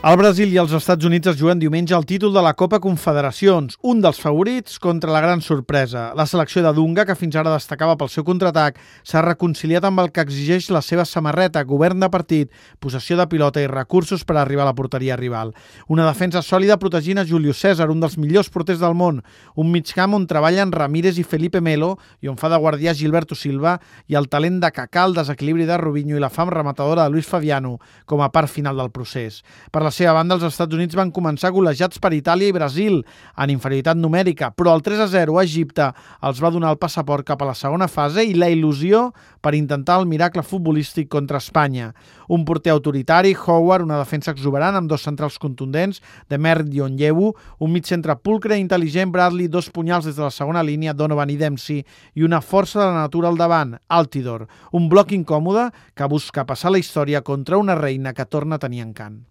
El Brasil i els Estats Units es juguen diumenge el títol de la Copa Confederacions, un dels favorits contra la gran sorpresa. La selecció de Dunga, que fins ara destacava pel seu contraatac, s'ha reconciliat amb el que exigeix la seva samarreta, govern de partit, possessió de pilota i recursos per arribar a la porteria rival. Una defensa sòlida protegint a Julio César, un dels millors porters del món, un mig camp on treballen Ramírez i Felipe Melo i on fa de guardià Gilberto Silva i el talent de Cacà, el desequilibri de Rubinho i la fam rematadora de Luis Fabiano com a part final del procés. Per la la seva banda, els Estats Units van començar golejats per Itàlia i Brasil en inferioritat numèrica, però el 3-0 a Egipte els va donar el passaport cap a la segona fase i la il·lusió per intentar el miracle futbolístic contra Espanya. Un porter autoritari, Howard, una defensa exuberant amb dos centrals contundents, de Mert i Onyewu, un mig centre pulcre i intel·ligent, Bradley, dos punyals des de la segona línia, Donovan i Dempsey, i una força de la natura al davant, Altidor, un bloc incòmode que busca passar la història contra una reina que torna a tenir encant.